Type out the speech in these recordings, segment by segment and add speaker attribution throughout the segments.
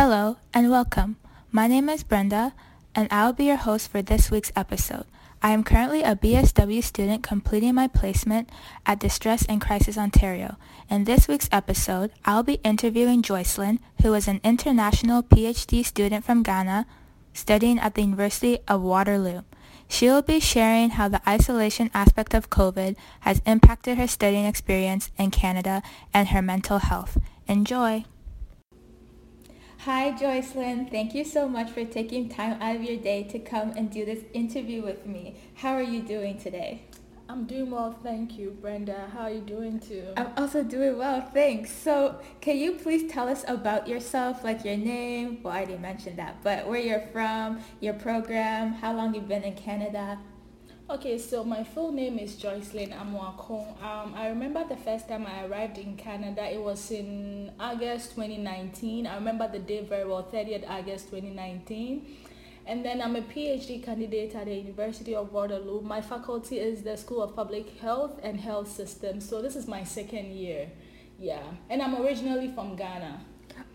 Speaker 1: Hello and welcome. My name is Brenda and I'll be your host for this week's episode. I am currently a BSW student completing my placement at Distress and Crisis Ontario. In this week's episode, I'll be interviewing Joycelyn, who is an international PhD student from Ghana studying at the University of Waterloo. She will be sharing how the isolation aspect of COVID has impacted her studying experience in Canada and her mental health. Enjoy! Hi, Joycelyn. Thank you so much for taking time out of your day to come and do this interview with me. How are you doing today?
Speaker 2: I'm doing well, thank you, Brenda. How are you doing too?
Speaker 1: I'm also doing well, thanks. So, can you please tell us about yourself, like your name? Well, I already mentioned that, but where you're from, your program, how long you've been in Canada?
Speaker 2: Okay, so my full name is Joycelyn Amoakong. Um, I remember the first time I arrived in Canada, it was in August 2019. I remember the day very well, 30th August 2019. And then I'm a PhD candidate at the University of Waterloo. My faculty is the School of Public Health and Health Systems. So this is my second year. Yeah. And I'm originally from Ghana.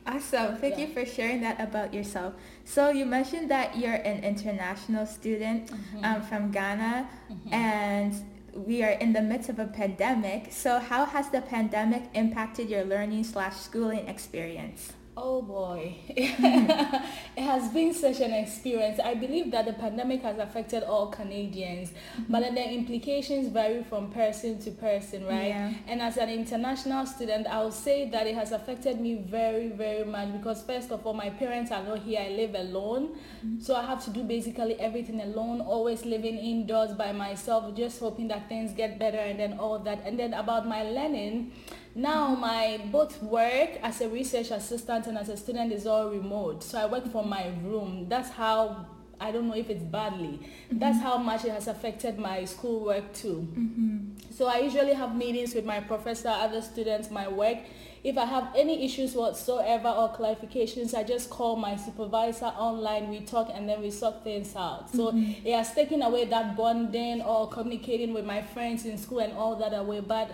Speaker 1: Awesome. Thank yeah. you for sharing that about yourself. So you mentioned that you're an international student mm-hmm. um, from Ghana mm-hmm. and we are in the midst of a pandemic. So how has the pandemic impacted your learning slash schooling experience?
Speaker 2: Oh boy, it has been such an experience. I believe that the pandemic has affected all Canadians, mm-hmm. but then the implications vary from person to person, right? Yeah. And as an international student, I'll say that it has affected me very, very much because first of all, my parents are not here. I live alone, mm-hmm. so I have to do basically everything alone. Always living indoors by myself, just hoping that things get better, and then all that. And then about my learning now my both work as a research assistant and as a student is all remote. So I work from my room. That's how I don't know if it's badly. Mm-hmm. That's how much it has affected my schoolwork too. Mm-hmm. So I usually have meetings with my professor, other students, my work. If I have any issues whatsoever or clarifications, I just call my supervisor online. We talk and then we sort things out. So mm-hmm. it has taken away that bonding or communicating with my friends in school and all that away. But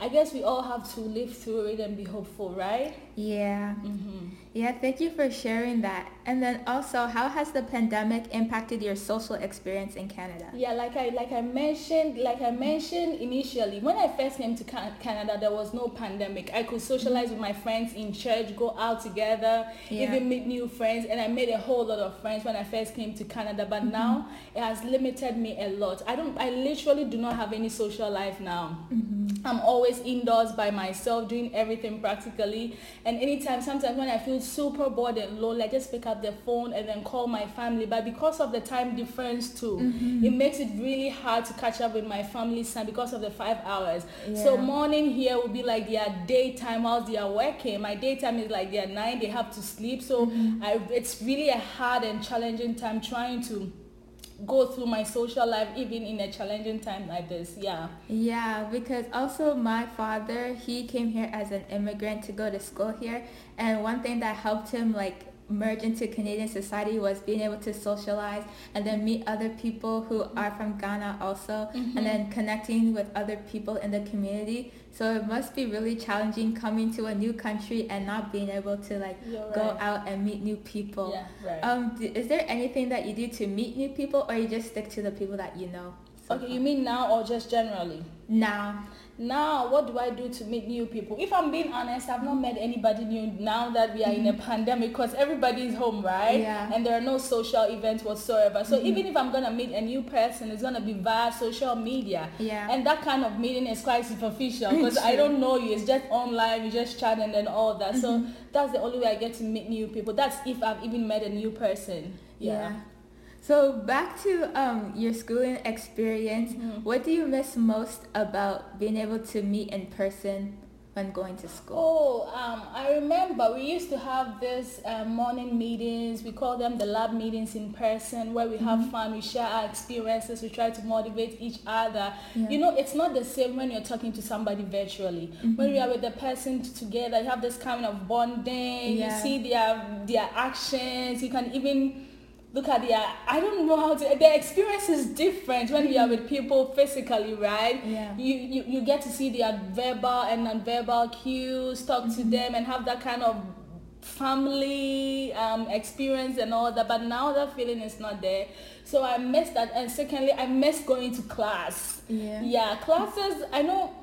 Speaker 2: I guess we all have to live through it and be hopeful, right?
Speaker 1: Yeah. Mm-hmm. Yeah, thank you for sharing that. And then also, how has the pandemic impacted your social experience in Canada?
Speaker 2: Yeah, like I like I mentioned, like I mentioned initially, when I first came to Canada, there was no pandemic. I could socialize with my friends in church, go out together, yeah. even meet new friends, and I made a whole lot of friends when I first came to Canada. But mm-hmm. now it has limited me a lot. I don't. I literally do not have any social life now. Mm-hmm. I'm always indoors by myself, doing everything practically. And anytime, sometimes when I feel super bored and lonely, I just pick up the phone and then call my family. But because of the time difference too, mm-hmm. it makes it really hard to catch up with my family's time because of the five hours. Yeah. So morning here will be like their daytime while they are working. My daytime is like their nine, they have to sleep. So mm-hmm. I, it's really a hard and challenging time trying to go through my social life even in a challenging time like this yeah.
Speaker 1: Yeah because also my father he came here as an immigrant to go to school here. And one thing that helped him like merge into Canadian society was being able to socialize and then meet other people who are from Ghana also mm-hmm. and then connecting with other people in the community. So it must be really challenging coming to a new country and not being able to like right. go out and meet new people.
Speaker 2: Yeah, right.
Speaker 1: Um, is there anything that you do to meet new people or you just stick to the people that you know?
Speaker 2: So okay, far. you mean now or just generally?
Speaker 1: Now
Speaker 2: now what do i do to meet new people if i'm being honest i've not met anybody new now that we are mm-hmm. in a mm-hmm. pandemic because everybody is home right
Speaker 1: yeah.
Speaker 2: and there are no social events whatsoever so mm-hmm. even if i'm gonna meet a new person it's gonna be via social media
Speaker 1: yeah
Speaker 2: and that kind of meeting is quite superficial because i don't know you it's just online you just chat and then all that mm-hmm. so that's the only way i get to meet new people that's if i've even met a new person yeah. yeah.
Speaker 1: So back to um, your schooling experience, mm-hmm. what do you miss most about being able to meet in person when going to
Speaker 2: school? Oh, um, I remember we used to have this uh, morning meetings. We call them the lab meetings in person, where we mm-hmm. have fun, we share our experiences, we try to motivate each other. Yeah. You know, it's not the same when you're talking to somebody virtually. Mm-hmm. When we are with the person together, you have this kind of bonding. Yeah. You see their their actions. You can even look at their i don't know how to their experience is different when you are with people physically right
Speaker 1: yeah.
Speaker 2: you, you you get to see their verbal and non-verbal cues talk mm-hmm. to them and have that kind of family um, experience and all that but now that feeling is not there so i miss that and secondly i miss going to class
Speaker 1: yeah
Speaker 2: yeah classes i know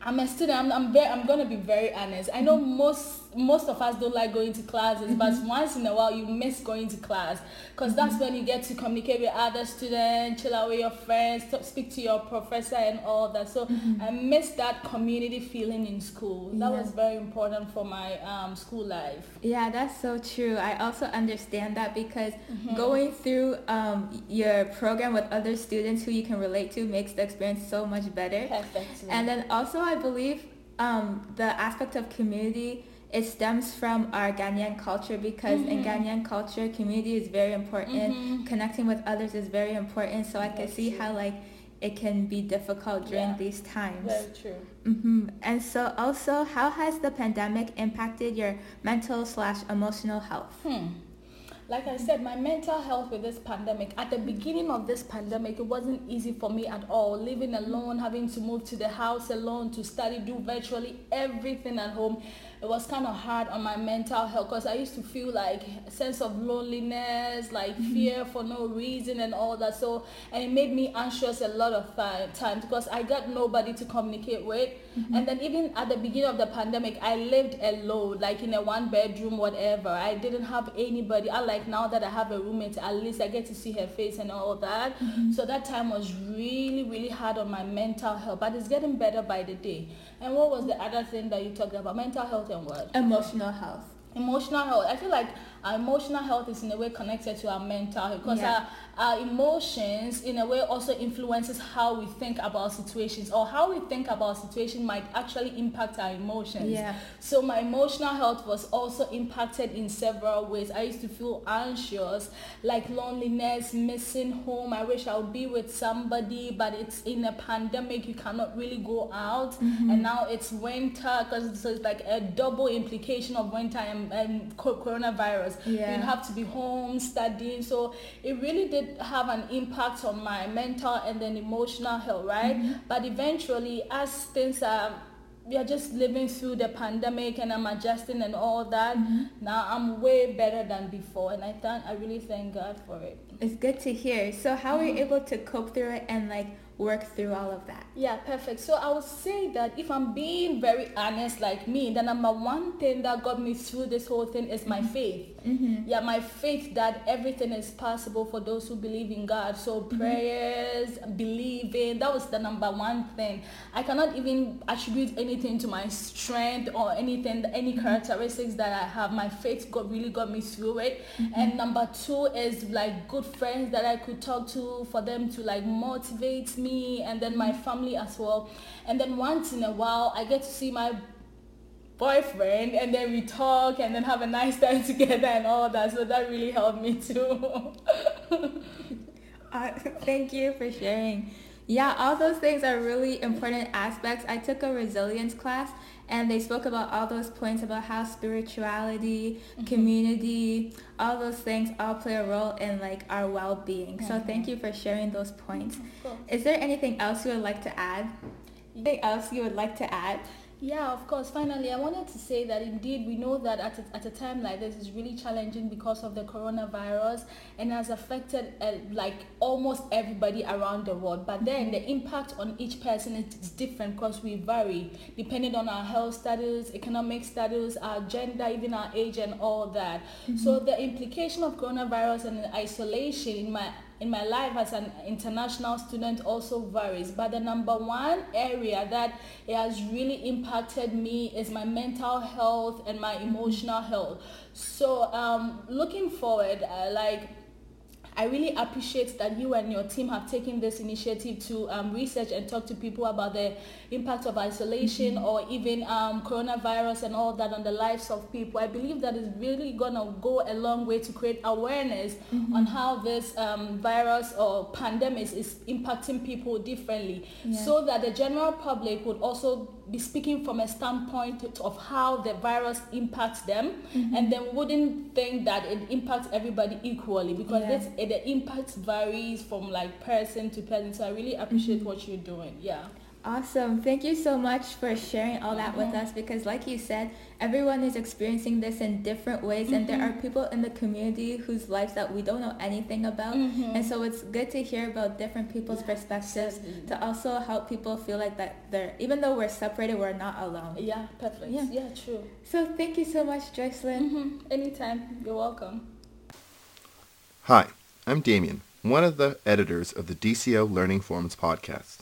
Speaker 2: i'm a student i'm, I'm very i'm gonna be very honest i know mm-hmm. most most of us don't like going to classes, mm-hmm. but once in a while you miss going to class because that's mm-hmm. when you get to communicate with other students, chill out with your friends, talk, speak to your professor and all that. So mm-hmm. I miss that community feeling in school. That yeah. was very important for my um, school life.
Speaker 1: Yeah, that's so true. I also understand that because mm-hmm. going through um, your program with other students who you can relate to makes the experience so much better.
Speaker 2: Perfect.
Speaker 1: And then also I believe um, the aspect of community it stems from our Ghanaian culture because mm-hmm. in Ghanaian culture, community is very important. Mm-hmm. Connecting with others is very important. So I can see true. how like it can be difficult during yeah. these times.
Speaker 2: Very true.
Speaker 1: Mm-hmm. And so also, how has the pandemic impacted your mental slash emotional health?
Speaker 2: Hmm like I said, my mental health with this pandemic, at the beginning of this pandemic, it wasn't easy for me at all. Living alone, having to move to the house alone, to study, do virtually everything at home it was kind of hard on my mental health because I used to feel like a sense of loneliness, like mm-hmm. fear for no reason and all that. So, and it made me anxious a lot of times because I got nobody to communicate with. Mm-hmm. And then even at the beginning of the pandemic, I lived alone, like in a one bedroom, whatever. I didn't have anybody. I like now that I have a roommate, at least I get to see her face and all that. Mm-hmm. So that time was really, really hard on my mental health, but it's getting better by the day. And what was the other thing that you talked about? Mental health and what?
Speaker 1: Emotional health.
Speaker 2: Emotional health. I feel like our emotional health is in a way connected to our mental health because yeah. our our emotions in a way also influences how we think about situations or how we think about situation might actually impact our emotions.
Speaker 1: Yeah.
Speaker 2: So my emotional health was also impacted in several ways. I used to feel anxious like loneliness missing home. I wish i would be with somebody but it's in a pandemic you cannot really go out. Mm-hmm. and now it's winter because so it's like a double implication of winter and, and coronavirus
Speaker 1: yeah.
Speaker 2: you have to be home studying so it really did did have an impact on my mental and then emotional health, right? Mm-hmm. But eventually, as things are we are just living through the pandemic and I'm adjusting and all that. Mm-hmm. Now I'm way better than before and I thank I really thank God for it.
Speaker 1: It's good to hear. So how mm-hmm. were you mm-hmm. able to cope through it and like work through all of that?
Speaker 2: Yeah, perfect. So I would say that if I'm being very honest like me, the number one thing that got me through this whole thing is my mm-hmm. faith.
Speaker 1: Mm-hmm.
Speaker 2: Yeah, my faith that everything is possible for those who believe in God. So mm-hmm. prayers, believing, that was the number one thing. I cannot even attribute anything to my strength or anything, any mm-hmm. characteristics that I have. My faith got really got me through it. Mm-hmm. And number two is like good friends that I could talk to for them to like motivate me and then my family as well. And then once in a while I get to see my boyfriend and then we talk and then have a nice time together and all that. So that really helped me too.
Speaker 1: Uh, thank you for sharing. Yeah all those things are really important aspects. I took a resilience class and they spoke about all those points about how spirituality mm-hmm. community all those things all play a role in like our well-being. Mm-hmm. so thank you for sharing those points. Is there anything else you would like to add? Anything else you would like to add
Speaker 2: Yeah, of course. Finally, I wanted to say that indeed we know that at a, at a time like this is really challenging because of the coronavirus and has affected uh, like almost everybody around the world. But then the impact on each person is different because we vary depending on our health status, economic status, our gender, even our age and all that. Mm-hmm. So the implication of coronavirus and isolation in my in my life as an international student also varies but the number one area that it has really impacted me is my mental health and my emotional health. So um, looking forward uh, like I really appreciate that you and your team have taken this initiative to um, research and talk to people about the impact of isolation mm-hmm. or even um, coronavirus and all that on the lives of people. I believe that is really going to go a long way to create awareness mm-hmm. on how this um, virus or pandemic is impacting people differently yeah. so that the general public would also be speaking from a standpoint of how the virus impacts them mm-hmm. and then wouldn't think that it impacts everybody equally because yeah. this, the impact varies from like person to person so i really appreciate mm-hmm. what you're doing yeah
Speaker 1: Awesome. Thank you so much for sharing all that mm-hmm. with us because like you said, everyone is experiencing this in different ways mm-hmm. and there mm-hmm. are people in the community whose lives that we don't know anything about. Mm-hmm. And so it's good to hear about different people's yeah, perspectives to also help people feel like that they're even though we're separated, we're not alone.
Speaker 2: Yeah, perfect. Yeah, yeah true.
Speaker 1: So thank you so much, Joycelyn.
Speaker 2: Mm-hmm. Anytime. You're welcome.
Speaker 3: Hi, I'm Damien, one of the editors of the DCO Learning Forums podcast.